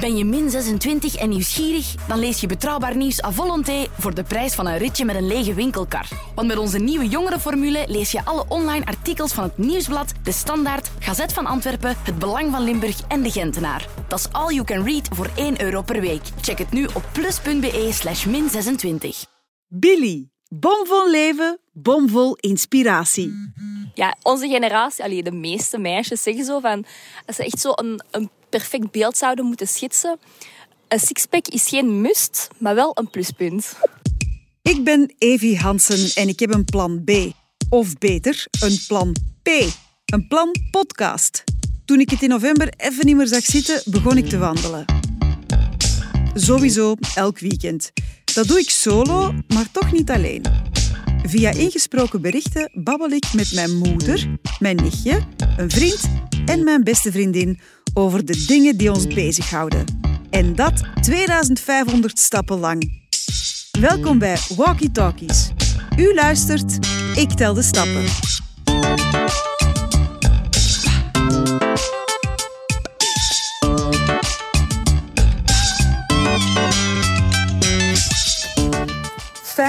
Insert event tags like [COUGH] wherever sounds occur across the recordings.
Ben je min 26 en nieuwsgierig? Dan lees je betrouwbaar nieuws à volonté voor de prijs van een ritje met een lege winkelkar. Want met onze nieuwe jongerenformule lees je alle online artikels van het Nieuwsblad, De Standaard, Gazet van Antwerpen, Het Belang van Limburg en De Gentenaar. Dat is all you can read voor 1 euro per week. Check het nu op plus.be slash min 26. Billy. Bomvol leven, bomvol inspiratie. Ja, onze generatie, allee, de meeste meisjes zeggen zo van... Als ze echt zo een, een perfect beeld zouden moeten schetsen... Een sixpack is geen must, maar wel een pluspunt. Ik ben Evie Hansen en ik heb een plan B. Of beter, een plan P. Een plan podcast. Toen ik het in november even niet meer zag zitten, begon ik te wandelen. Sowieso elk weekend. Dat doe ik solo, maar toch niet alleen. Via ingesproken berichten babbel ik met mijn moeder, mijn nichtje, een vriend en mijn beste vriendin over de dingen die ons bezighouden. En dat 2500 stappen lang. Welkom bij Walkie Talkies. U luistert, ik tel de stappen.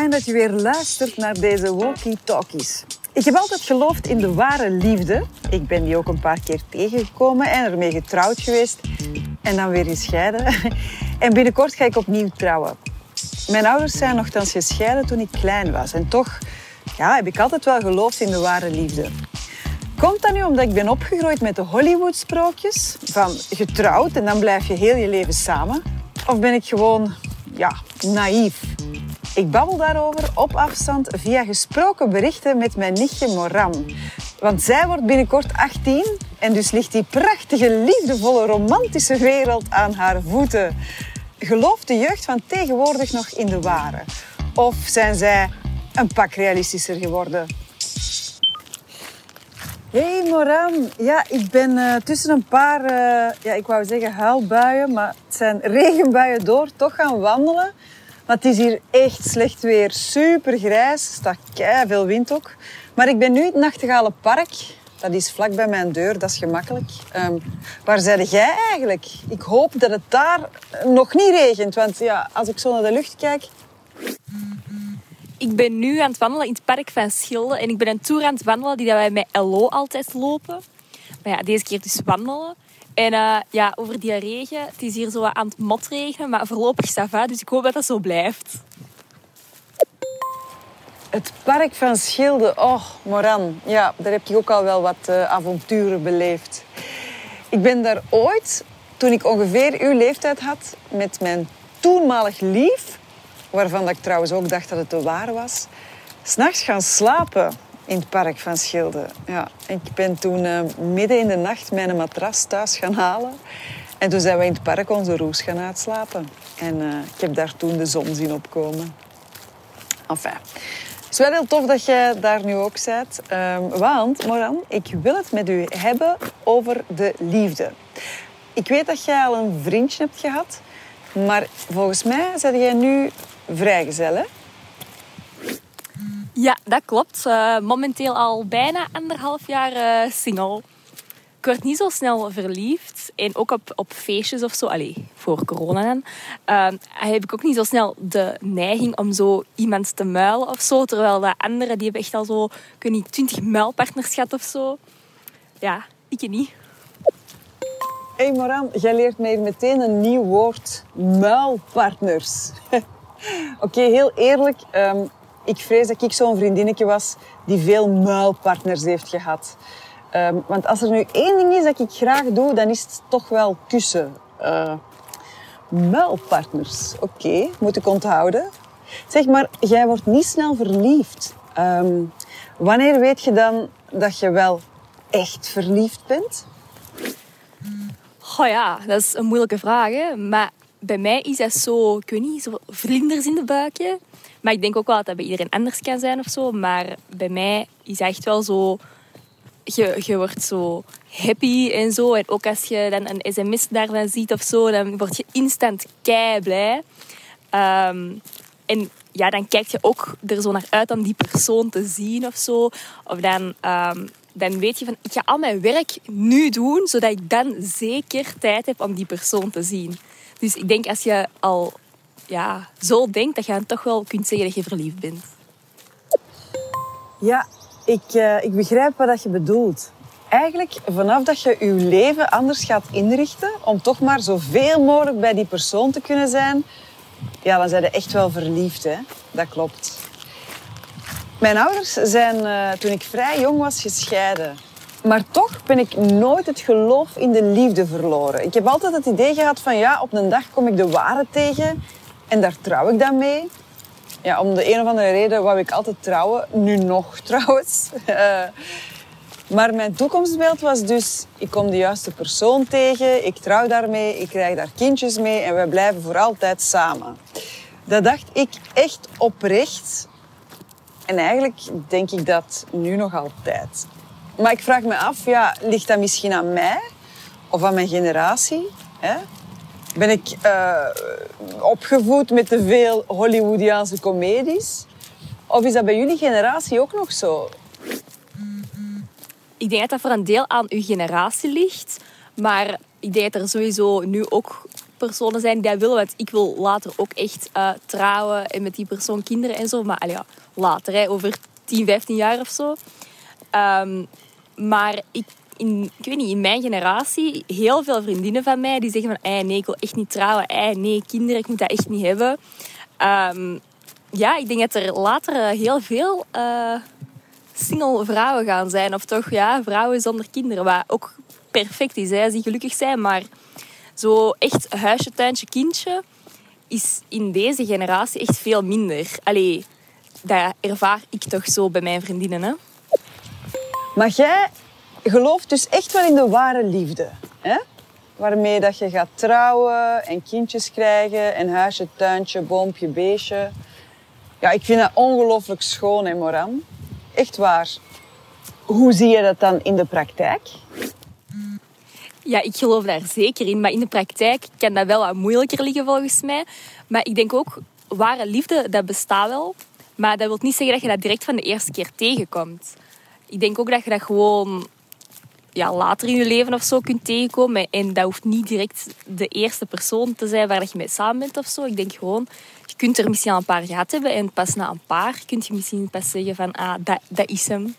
Dat je weer luistert naar deze Walkie Talkies. Ik heb altijd geloofd in de ware liefde. Ik ben die ook een paar keer tegengekomen en ermee getrouwd geweest. En dan weer gescheiden. [LAUGHS] En binnenkort ga ik opnieuw trouwen. Mijn ouders zijn nogthans gescheiden toen ik klein was. En toch ja, heb ik altijd wel geloofd in de ware liefde. Komt dat nu omdat ik ben opgegroeid met de Hollywood-sprookjes? Van getrouwd en dan blijf je heel je leven samen? Of ben ik gewoon, ja, naïef? Ik babbel daarover op afstand via gesproken berichten met mijn nichtje Moran. Want zij wordt binnenkort 18 en dus ligt die prachtige, liefdevolle, romantische wereld aan haar voeten. Gelooft de jeugd van tegenwoordig nog in de ware? Of zijn zij een pak realistischer geworden? Hey Moran, ja, ik ben eh, tussen een paar, eh, ja, ik wou zeggen huilbuien, maar het zijn regenbuien door, toch gaan wandelen. Maar het is hier echt slecht weer, super grijs, staat veel wind ook. Maar ik ben nu in het Nachtegalenpark, dat is vlak bij mijn deur, dat is gemakkelijk. Ehm, waar zijde jij eigenlijk? Ik hoop dat het daar nog niet regent, want ja, als ik zo naar de lucht kijk... Ik ben nu aan het wandelen in het park van Schilde. En ik ben een tour aan het wandelen die wij met LO altijd lopen. Maar ja, deze keer dus wandelen. En uh, ja, over die regen, het is hier zo aan het motregenen, maar voorlopig staat va, dus ik hoop dat dat zo blijft. Het park van Schilde, oh, Moran. Ja, daar heb ik ook al wel wat uh, avonturen beleefd. Ik ben daar ooit, toen ik ongeveer uw leeftijd had, met mijn toenmalig lief, waarvan ik trouwens ook dacht dat het de waar was, s'nachts gaan slapen in het park van Schilde. Ja, ik ben toen uh, midden in de nacht mijn matras thuis gaan halen. En toen zijn we in het park onze roes gaan uitslapen. En uh, ik heb daar toen de zon zien opkomen. Enfin, het is wel heel tof dat jij daar nu ook bent. Um, want, Moran, ik wil het met u hebben over de liefde. Ik weet dat jij al een vriendje hebt gehad. Maar volgens mij ben jij nu vrijgezel? Ja, dat klopt. Uh, momenteel al bijna anderhalf jaar uh, single. Ik word niet zo snel verliefd. En ook op, op feestjes of zo, allee, voor corona dan, uh, heb ik ook niet zo snel de neiging om zo iemand te muilen of zo. Terwijl de anderen, die hebben echt al zo, ik weet niet, twintig muilpartners gehad of zo. Ja, ik niet. Hey Moran, jij leert mij meteen een nieuw woord. Muilpartners. [LAUGHS] Oké, heel eerlijk. Um, ik vrees dat ik zo'n vriendinnetje was die veel muilpartners heeft gehad. Um, want als er nu één ding is dat ik graag doe, dan is het toch wel kussen. Uh, muilpartners, oké, moet ik onthouden. Zeg maar, jij wordt niet snel verliefd. Um, wanneer weet je dan dat je wel echt verliefd bent? Oh ja, dat is een moeilijke vraag. Maar bij mij is dat zo, ik weet niet, zo vlinders in de buikje. Maar ik denk ook wel dat dat bij iedereen anders kan zijn of zo. Maar bij mij is echt wel zo... Je, je wordt zo happy en zo. En ook als je dan een sms daarvan ziet of zo, dan word je instant kei blij. Um, en ja, dan kijk je ook er zo naar uit om die persoon te zien of zo. Of dan... Um, dan weet je van ik ga al mijn werk nu doen, zodat ik dan zeker tijd heb om die persoon te zien. Dus ik denk als je al ja, zo denkt, dat je dan toch wel kunt zeggen dat je verliefd bent. Ja, ik, uh, ik begrijp wat je bedoelt. Eigenlijk vanaf dat je je leven anders gaat inrichten om toch maar zoveel mogelijk bij die persoon te kunnen zijn, ja, dan zijn echt wel verliefd. Hè? Dat klopt. Mijn ouders zijn uh, toen ik vrij jong was gescheiden. Maar toch ben ik nooit het geloof in de liefde verloren. Ik heb altijd het idee gehad van ja, op een dag kom ik de ware tegen en daar trouw ik dan mee. Ja, om de een of andere reden wou ik altijd trouwen. Nu nog [LAUGHS] trouwens. Uh, maar mijn toekomstbeeld was dus, ik kom de juiste persoon tegen, ik trouw daarmee, ik krijg daar kindjes mee en we blijven voor altijd samen. Dat dacht ik echt oprecht. En eigenlijk denk ik dat nu nog altijd. Maar ik vraag me af, ja, ligt dat misschien aan mij of aan mijn generatie? Hè? Ben ik uh, opgevoed met te veel Hollywoodiaanse comedies? Of is dat bij jullie generatie ook nog zo? Ik denk dat dat voor een deel aan uw generatie ligt. Maar ik denk dat er sowieso nu ook personen zijn die dat willen. Want ik wil later ook echt uh, trouwen en met die persoon kinderen en zo. Maar ja, later, hè, over 10, 15 jaar of zo. Um, maar ik, in, ik weet niet, in mijn generatie, heel veel vriendinnen van mij die zeggen van, nee, ik wil echt niet trouwen. nee, kinderen, ik moet dat echt niet hebben. Um, ja, ik denk dat er later eh, heel veel uh, single vrouwen gaan zijn. Of toch, ja, vrouwen zonder kinderen. Wat ook perfect is, hè, als die gelukkig zijn. Maar zo echt huisje, tuintje, kindje is in deze generatie echt veel minder. Allee, dat ervaar ik toch zo bij mijn vriendinnen. Hè? Maar jij gelooft dus echt wel in de ware liefde. Hè? Waarmee dat je gaat trouwen en kindjes krijgen en huisje, tuintje, boompje, beestje. Ja, ik vind dat ongelooflijk schoon, hè, Moran. Echt waar. Hoe zie je dat dan in de praktijk? Ja, ik geloof daar zeker in. Maar in de praktijk kan dat wel wat moeilijker liggen volgens mij. Maar ik denk ook, ware liefde, dat bestaat wel. Maar dat wil niet zeggen dat je dat direct van de eerste keer tegenkomt. Ik denk ook dat je dat gewoon ja, later in je leven of zo kunt tegenkomen. En dat hoeft niet direct de eerste persoon te zijn waar je mee samen bent of zo. Ik denk gewoon, je kunt er misschien al een paar gehad hebben. En pas na een paar kun je misschien pas zeggen van, ah, dat, dat is hem.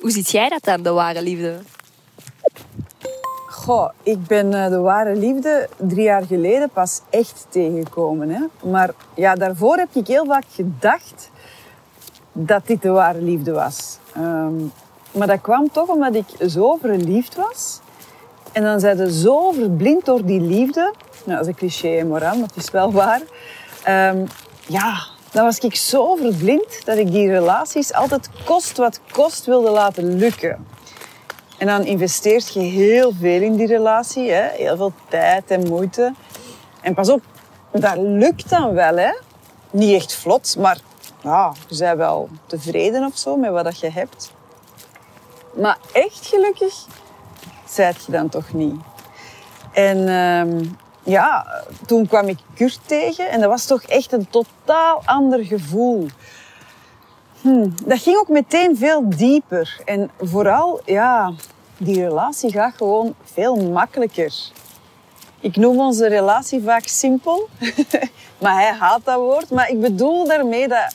Hoe ziet jij dat dan, de ware liefde? Goh, ik ben eh, de ware liefde drie jaar geleden pas echt tegengekomen. Hè? Maar ja, daarvoor heb ik heel vaak gedacht dat dit de ware liefde was. Um, maar dat kwam toch omdat ik zo verliefd was. En dan zijn ze zo verblind door die liefde. Nou, dat is een cliché, Moran, het is wel waar. Um, ja, dan was ik zo verblind dat ik die relaties altijd kost wat kost wilde laten lukken. En dan investeert je heel veel in die relatie. Hè? Heel veel tijd en moeite. En pas op, dat lukt dan wel. Hè? Niet echt vlot, maar ja, je bent wel tevreden of zo met wat je hebt. Maar echt gelukkig zijt je dan toch niet. En uh, ja, toen kwam ik Kurt tegen en dat was toch echt een totaal ander gevoel. Hm, dat ging ook meteen veel dieper. En vooral, ja, die relatie gaat gewoon veel makkelijker. Ik noem onze relatie vaak simpel, [LAUGHS] maar hij haat dat woord. Maar ik bedoel daarmee dat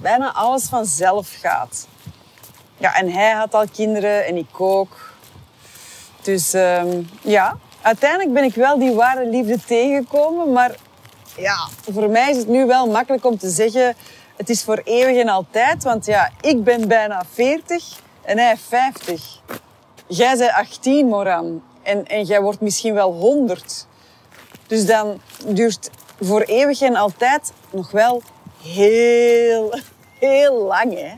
bijna alles vanzelf gaat. Ja, en hij had al kinderen en ik ook. Dus um, ja, uiteindelijk ben ik wel die ware liefde tegengekomen. Maar ja, voor mij is het nu wel makkelijk om te zeggen... Het is voor eeuwig en altijd. Want ja, ik ben bijna 40 en hij 50. Jij bent 18, Moran. En, en jij wordt misschien wel 100. Dus dan duurt voor eeuwig en altijd nog wel heel, heel lang, hè.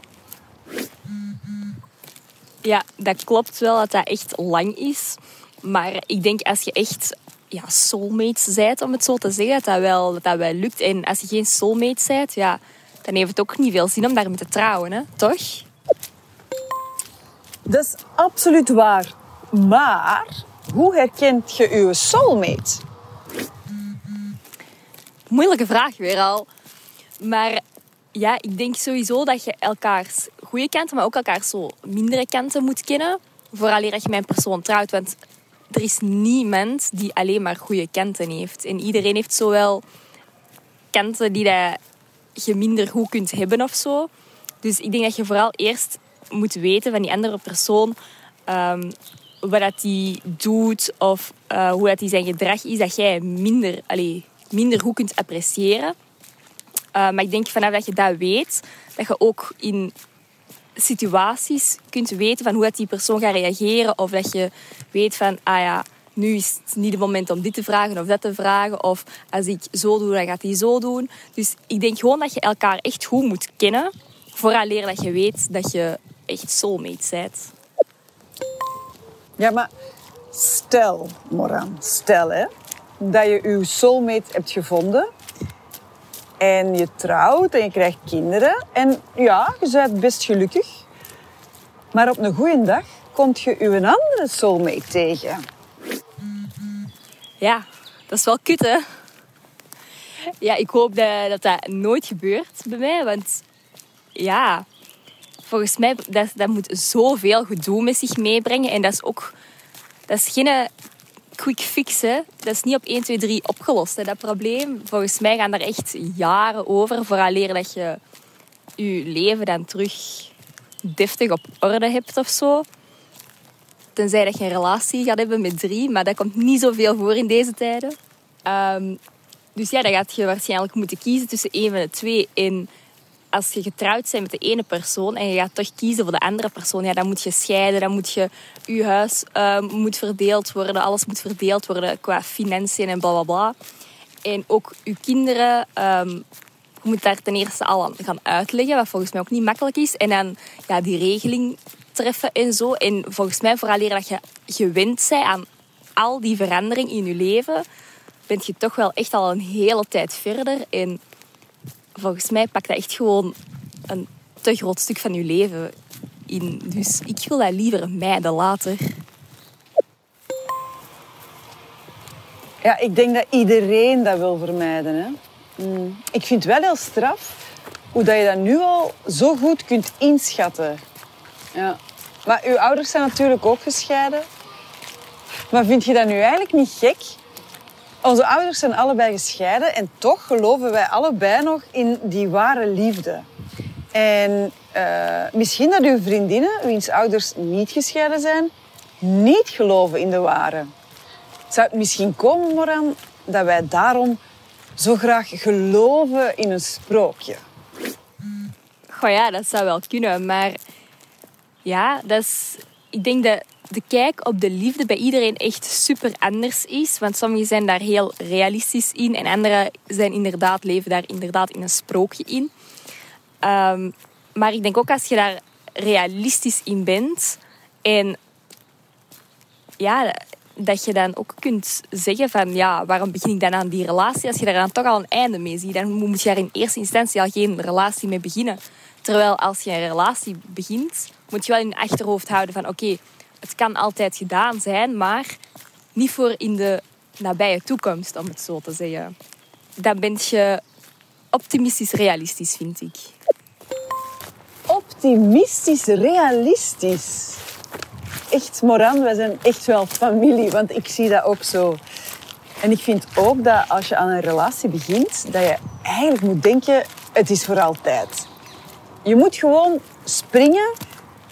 Ja, dat klopt wel dat dat echt lang is. Maar ik denk als je echt ja, soulmates zijt, om het zo te zeggen, dat dat wel, dat dat wel lukt. En als je geen soulmate zijt, ja, dan heeft het ook niet veel zin om daarmee te trouwen, hè? toch? Dat is absoluut waar. Maar hoe herkent je je soulmate? Moeilijke vraag weer al. Maar ja, ik denk sowieso dat je elkaars goede kanten, maar ook elkaar zo mindere kanten moet kennen. Vooral dat je een persoon trouwt. Want er is niemand die alleen maar goede kanten heeft. En iedereen heeft zowel kanten die dat je minder goed kunt hebben of zo. Dus ik denk dat je vooral eerst moet weten van die andere persoon um, wat dat die doet of uh, hoe dat die zijn gedrag is, dat jij minder, allee, minder goed kunt appreciëren. Uh, maar ik denk vanaf dat je dat weet, dat je ook in situaties kunt weten van hoe dat die persoon gaat reageren. Of dat je weet van, ah ja, nu is het niet het moment om dit te vragen of dat te vragen. Of als ik zo doe, dan gaat hij zo doen. Dus ik denk gewoon dat je elkaar echt goed moet kennen. Vooraleer dat je weet dat je echt soulmate bent. Ja, maar stel, Moran, stel hè, dat je je soulmate hebt gevonden en je trouwt en je krijgt kinderen. En ja, je bent best gelukkig. Maar op een goede dag komt je een andere soulmate tegen. Ja, dat is wel kut, hè? Ja, ik hoop dat, dat dat nooit gebeurt bij mij. Want ja, volgens mij dat, dat moet zoveel gedoe met zich meebrengen. En dat is ook... Dat is geen quick fix, hè. Dat is niet op 1, 2, 3 opgelost, hè, dat probleem. Volgens mij gaan er echt jaren over vooraleer dat je je leven dan terug deftig op orde hebt of zo. Tenzij dat je een relatie gaat hebben met drie, maar dat komt niet zoveel voor in deze tijden. Um, dus ja, dan gaat je waarschijnlijk moeten kiezen tussen één van de twee. En als je getrouwd bent met de ene persoon en je gaat toch kiezen voor de andere persoon, ja, dan moet je scheiden, dan moet je je huis uh, moet verdeeld worden, alles moet verdeeld worden qua financiën en bla bla bla. En ook je kinderen, um, je moet daar ten eerste al aan gaan uitleggen, wat volgens mij ook niet makkelijk is. En dan ja, die regeling treffen en zo. En volgens mij, vooral dat je gewend bent aan al die verandering in je leven, ben je toch wel echt al een hele tijd verder. En volgens mij pakt dat echt gewoon een te groot stuk van je leven in. Dus ik wil dat liever mijden later. Ja, ik denk dat iedereen dat wil vermijden. Hè? Mm. Ik vind het wel heel straf hoe dat je dat nu al zo goed kunt inschatten. Ja. Maar uw ouders zijn natuurlijk ook gescheiden. Maar vind je dat nu eigenlijk niet gek onze ouders zijn allebei gescheiden en toch geloven wij allebei nog in die ware liefde. En uh, misschien dat uw vriendinnen, wiens ouders niet gescheiden zijn, niet geloven in de ware. Zou het misschien komen, Moran, dat wij daarom zo graag geloven in een sprookje? Goh ja, dat zou wel kunnen, maar ja, dat is, ik denk dat de kijk op de liefde bij iedereen echt super anders is. Want sommigen zijn daar heel realistisch in en anderen zijn inderdaad, leven daar inderdaad in een sprookje in. Um, maar ik denk ook als je daar realistisch in bent en ja, dat je dan ook kunt zeggen van ja, waarom begin ik dan aan die relatie als je daar dan toch al een einde mee ziet? Dan moet je daar in eerste instantie al geen relatie mee beginnen. Terwijl als je een relatie begint, moet je wel in je achterhoofd houden van oké, het kan altijd gedaan zijn, maar niet voor in de nabije toekomst, om het zo te zeggen. Dan ben je optimistisch realistisch, vind ik. Optimistisch realistisch. Echt, Moran, wij zijn echt wel familie, want ik zie dat ook zo. En ik vind ook dat als je aan een relatie begint, dat je eigenlijk moet denken, het is voor altijd. Je moet gewoon springen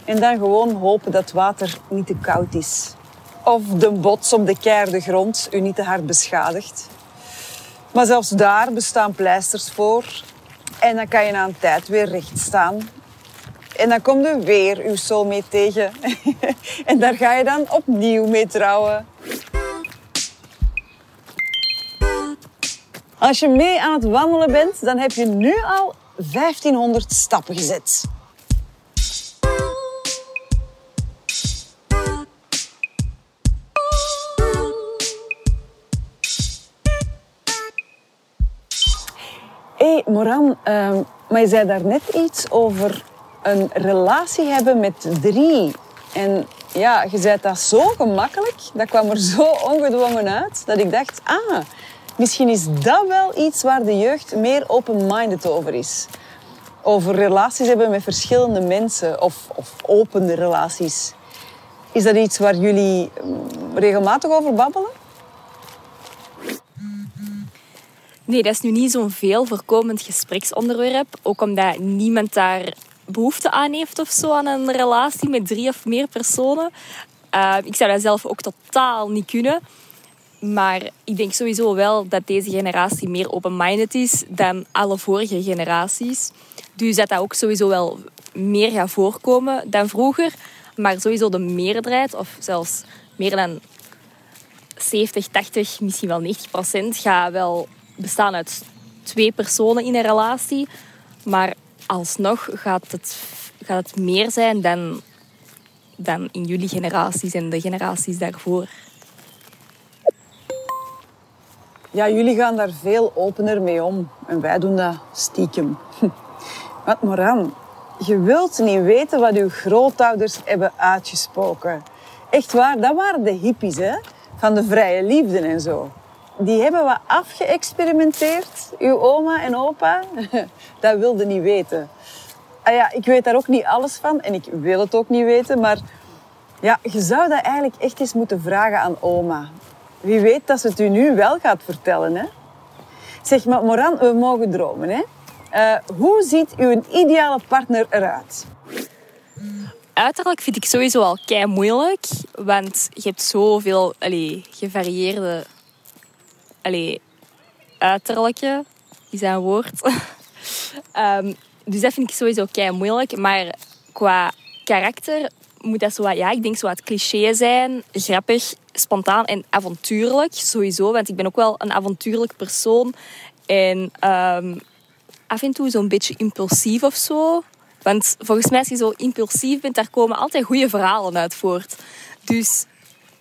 en dan gewoon hopen dat het water niet te koud is. Of de bots op de keerde grond u niet te hard beschadigt. Maar zelfs daar bestaan pleisters voor. En dan kan je na een tijd weer recht staan. En dan komt er weer uw soulmate tegen. [LAUGHS] en daar ga je dan opnieuw mee trouwen. Als je mee aan het wandelen bent, dan heb je nu al 1500 stappen gezet. Hey, Moran, uh, maar je zei daar net iets over een relatie hebben met drie. En ja, je zei dat zo gemakkelijk, dat kwam er zo ongedwongen uit, dat ik dacht, ah, misschien is dat wel iets waar de jeugd meer open-minded over is. over relaties hebben met verschillende mensen of, of relaties. Is dat iets waar jullie mm, regelmatig over babbelen? Nee, dat is nu niet zo'n veel voorkomend gespreksonderwerp. Ook omdat niemand daar behoefte aan heeft of zo aan een relatie met drie of meer personen. Uh, ik zou dat zelf ook totaal niet kunnen. Maar ik denk sowieso wel dat deze generatie meer open-minded is dan alle vorige generaties. Dus dat dat ook sowieso wel meer gaat voorkomen dan vroeger. Maar sowieso de meerderheid, of zelfs meer dan 70, 80, misschien wel 90 procent, gaat wel bestaan uit twee personen in een relatie. Maar alsnog gaat het, gaat het meer zijn dan, dan in jullie generaties en de generaties daarvoor. Ja, jullie gaan daar veel opener mee om. En wij doen dat stiekem. [LAUGHS] Want Moran, je wilt niet weten wat uw grootouders hebben uitgesproken. Echt waar, dat waren de hippies, hè? Van de vrije liefde en zo. Die hebben wat afgeëxperimenteerd, uw oma en opa. [LAUGHS] Dat wilde niet weten. Ah ja, ik weet daar ook niet alles van en ik wil het ook niet weten, maar ja, je zou dat eigenlijk echt eens moeten vragen aan oma. Wie weet dat ze het u nu wel gaat vertellen, hè? Zeg maar, Moran, we mogen dromen, hè? Uh, hoe ziet uw ideale partner eruit? Uiterlijk vind ik sowieso al kei moeilijk, want je hebt zoveel allee, gevarieerde allee, uiterlijke, is een woord? um, [LAUGHS] dus dat vind ik sowieso kei moeilijk, maar qua karakter moet dat zo ja, ik denk zo wat cliché zijn, grappig, spontaan en avontuurlijk sowieso, want ik ben ook wel een avontuurlijk persoon en um, af en toe zo'n beetje impulsief of zo. Want volgens mij als je zo impulsief bent, daar komen altijd goede verhalen uit voort. Dus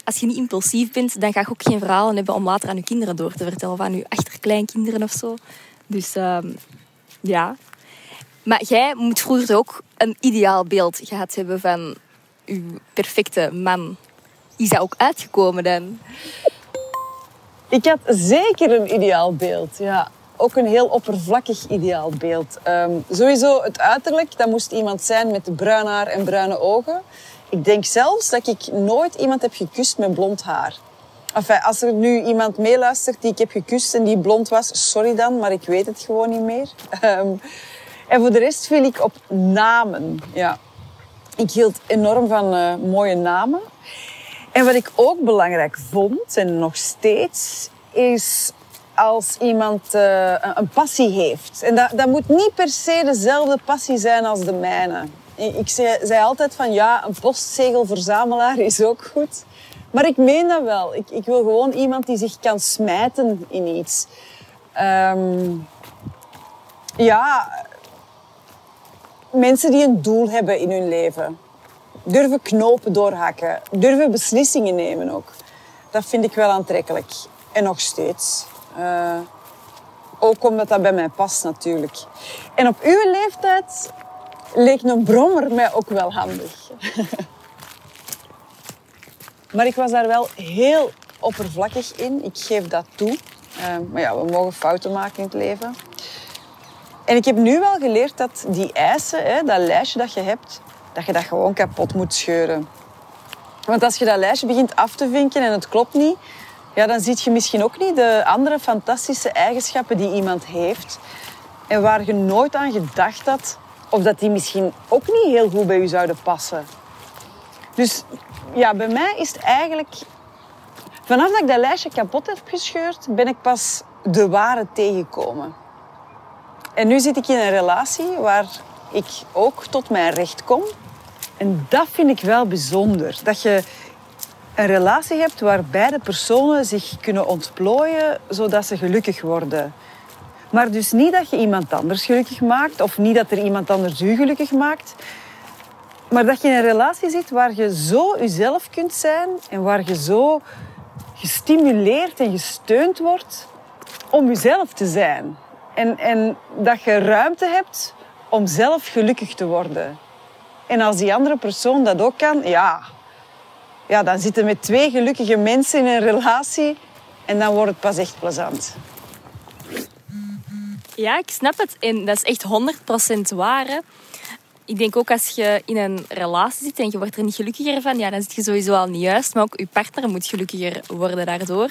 als je niet impulsief bent, dan ga je ook geen verhalen hebben om later aan je kinderen door te vertellen. Of aan je achterkleinkinderen of zo. Dus um, ja. Maar jij moet vroeger ook een ideaal beeld gehad hebben van uw perfecte man. Is dat ook uitgekomen dan? Ik had zeker een ideaal beeld, ja. Ook een heel oppervlakkig ideaal beeld. Um, sowieso het uiterlijk, dat moest iemand zijn met bruin haar en bruine ogen. Ik denk zelfs dat ik nooit iemand heb gekust met blond haar. Als er nu iemand meeluistert die ik heb gekust en die blond was, sorry dan, maar ik weet het gewoon niet meer. Um, [LAUGHS] en voor de rest viel ik op namen. Ja. Ik hield enorm van uh, mooie namen. En wat ik ook belangrijk vond, en nog steeds, is als iemand uh, een passie heeft. En dat, dat moet niet per se dezelfde passie zijn als de mijne. Ik zei, altijd van ja, een postzegelverzamelaar is ook goed. Maar ik meen dat wel. Ik, ik wil gewoon iemand die zich kan smijten in iets. Um, ja, mensen die een doel hebben in hun leven. Durven knopen doorhakken. Durven beslissingen nemen ook. Dat vind ik wel aantrekkelijk. En nog steeds. Uh, ook omdat dat bij mij past natuurlijk. En op uw leeftijd leek een brommer mij ook wel handig. [LAUGHS] maar ik was daar wel heel oppervlakkig in. Ik geef dat toe. Uh, maar ja, we mogen fouten maken in het leven. En ik heb nu wel geleerd dat die eisen, hè, dat lijstje dat je hebt, dat je dat gewoon kapot moet scheuren. Want als je dat lijstje begint af te vinken en het klopt niet, ja, dan zie je misschien ook niet de andere fantastische eigenschappen die iemand heeft. En waar je nooit aan gedacht had, of dat die misschien ook niet heel goed bij u zouden passen. Dus ja, bij mij is het eigenlijk... Vanaf dat ik dat lijstje kapot heb gescheurd, ben ik pas de ware tegengekomen. En nu zit ik in een relatie waar ik ook tot mijn recht kom. En dat vind ik wel bijzonder. Dat je een relatie hebt waar beide personen zich kunnen ontplooien zodat ze gelukkig worden. Maar dus niet dat je iemand anders gelukkig maakt of niet dat er iemand anders u gelukkig maakt. Maar dat je in een relatie zit waar je zo jezelf kunt zijn en waar je zo gestimuleerd en gesteund wordt om jezelf te zijn. En, en dat je ruimte hebt om zelf gelukkig te worden. En als die andere persoon dat ook kan, ja, ja, dan zitten met twee gelukkige mensen in een relatie en dan wordt het pas echt plezant. Ja, ik snap het. En dat is echt 100% waar. Ik denk ook als je in een relatie zit en je wordt er niet gelukkiger van, ja, dan zit je sowieso al niet juist. Maar ook je partner moet gelukkiger worden daardoor.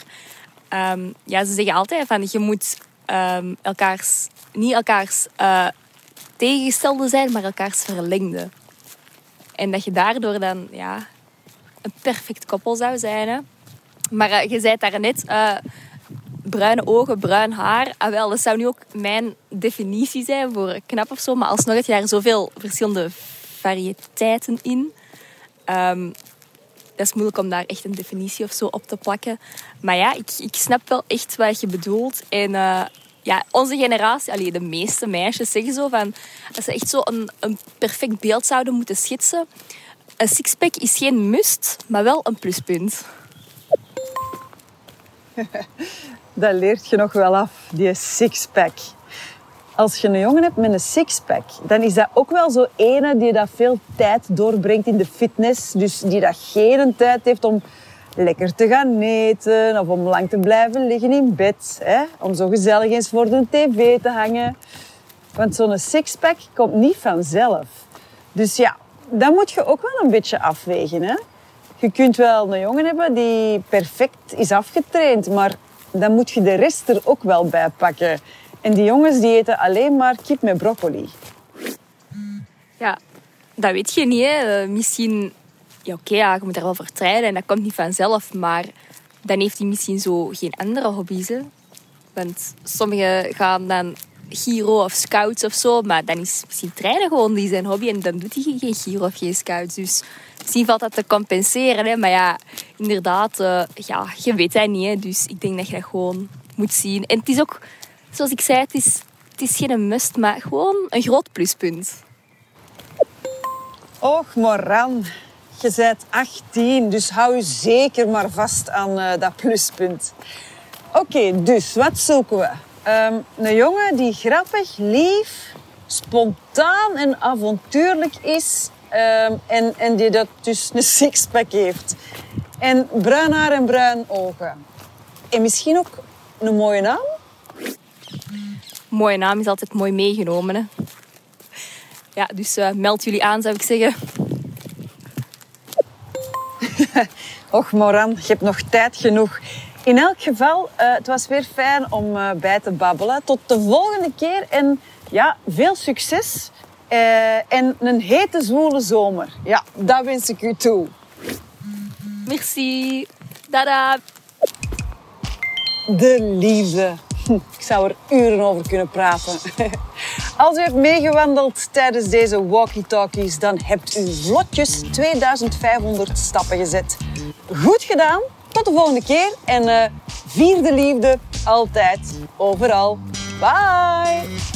Ehm, ja, ze zeggen altijd van je moet ehm, elkaars, niet elkaars eh, tegengestelde zijn, maar elkaars verlengde. En dat je daardoor dan ja, een perfect koppel zou zijn. Hè. Maar eh, je zei daar net, eh, bruine ogen, bruin haar. Ah, wel, dat zou nu ook mijn definitie zijn voor knap of zo. Maar alsnog heb je zoveel verschillende variëteiten in. Ehm, dat is moeilijk om daar echt een definitie of zo op te plakken. Maar ja, ik, ik snap wel echt wat je bedoelt. En eh, ja, onze generatie, allee, de meeste meisjes zeggen zo van... Als ze echt zo een, een perfect beeld zouden moeten schetsen... Een sixpack is geen must, maar wel een pluspunt. [LAUGHS] Dat leert je nog wel af, die sixpack. Als je een jongen hebt met een sixpack, dan is dat ook wel zo ene die dat veel tijd doorbrengt in de fitness. Dus die dat geen tijd heeft om lekker te gaan eten of om lang te blijven liggen in bed. Hè? Om zo gezellig eens voor de tv te hangen. Want zo'n sixpack komt niet vanzelf. Dus ja, dat moet je ook wel een beetje afwegen. Hè? Je kunt wel een jongen hebben die perfect is afgetraind, maar dan moet je de rest er ook wel bij pakken. En die jongens die eten alleen maar kip met broccoli. Ja, dat weet je niet. Hè. Eh, Misschien, ja, oké, ja, je moet daar wel voor trainen en dat komt niet vanzelf. Maar dan heeft hij misschien zo geen andere hobby's. Want sommigen gaan dan Giro of scouts of zo, maar dan is misschien trainen gewoon die zijn hobby en dan doet hij geen Giro of geen scouts. Dus misschien valt dat te compenseren. Hè. Maar ja, inderdaad, eh, ja, je weet dat niet. Dus ik denk dat je dat gewoon moet zien. En het is ook, zoals ik zei, het is, het is geen must, maar gewoon een groot pluspunt. Och, Moran, je bent 18, dus hou je zeker maar vast aan eh, dat pluspunt. Oké, dus wat zoeken we? Ehm, een jongen die grappig, lief, spontaan en avontuurlijk is. ehm, en, en die dat dus een [LAUGHS] sixpack heeft. En bruin haar en bruin ogen. En misschien ook een mooie naam? Mooie naam is altijd mooi meegenomen. Hè. Ja, dus eh, meld jullie aan, zou ik zeggen. [LAUGHS] Och, Moran, je hebt nog tijd genoeg. In elk geval, eh, het was weer fijn om eh, bij te babbelen. Tot de volgende keer en ja, veel succes. Eh, en een hete, zwoele zomer. Ja, dat wens ik u toe. Merci. Dada. De liefde. [LAUGHS] Ik zou er uren over kunnen praten. [LAUGHS] Als u hebt meegewandeld tijdens deze walkie-talkies, dan hebt u vlotjes 2500 stappen gezet. Goed gedaan. Tot de volgende keer. En eh, vier de liefde altijd, overal. Bye.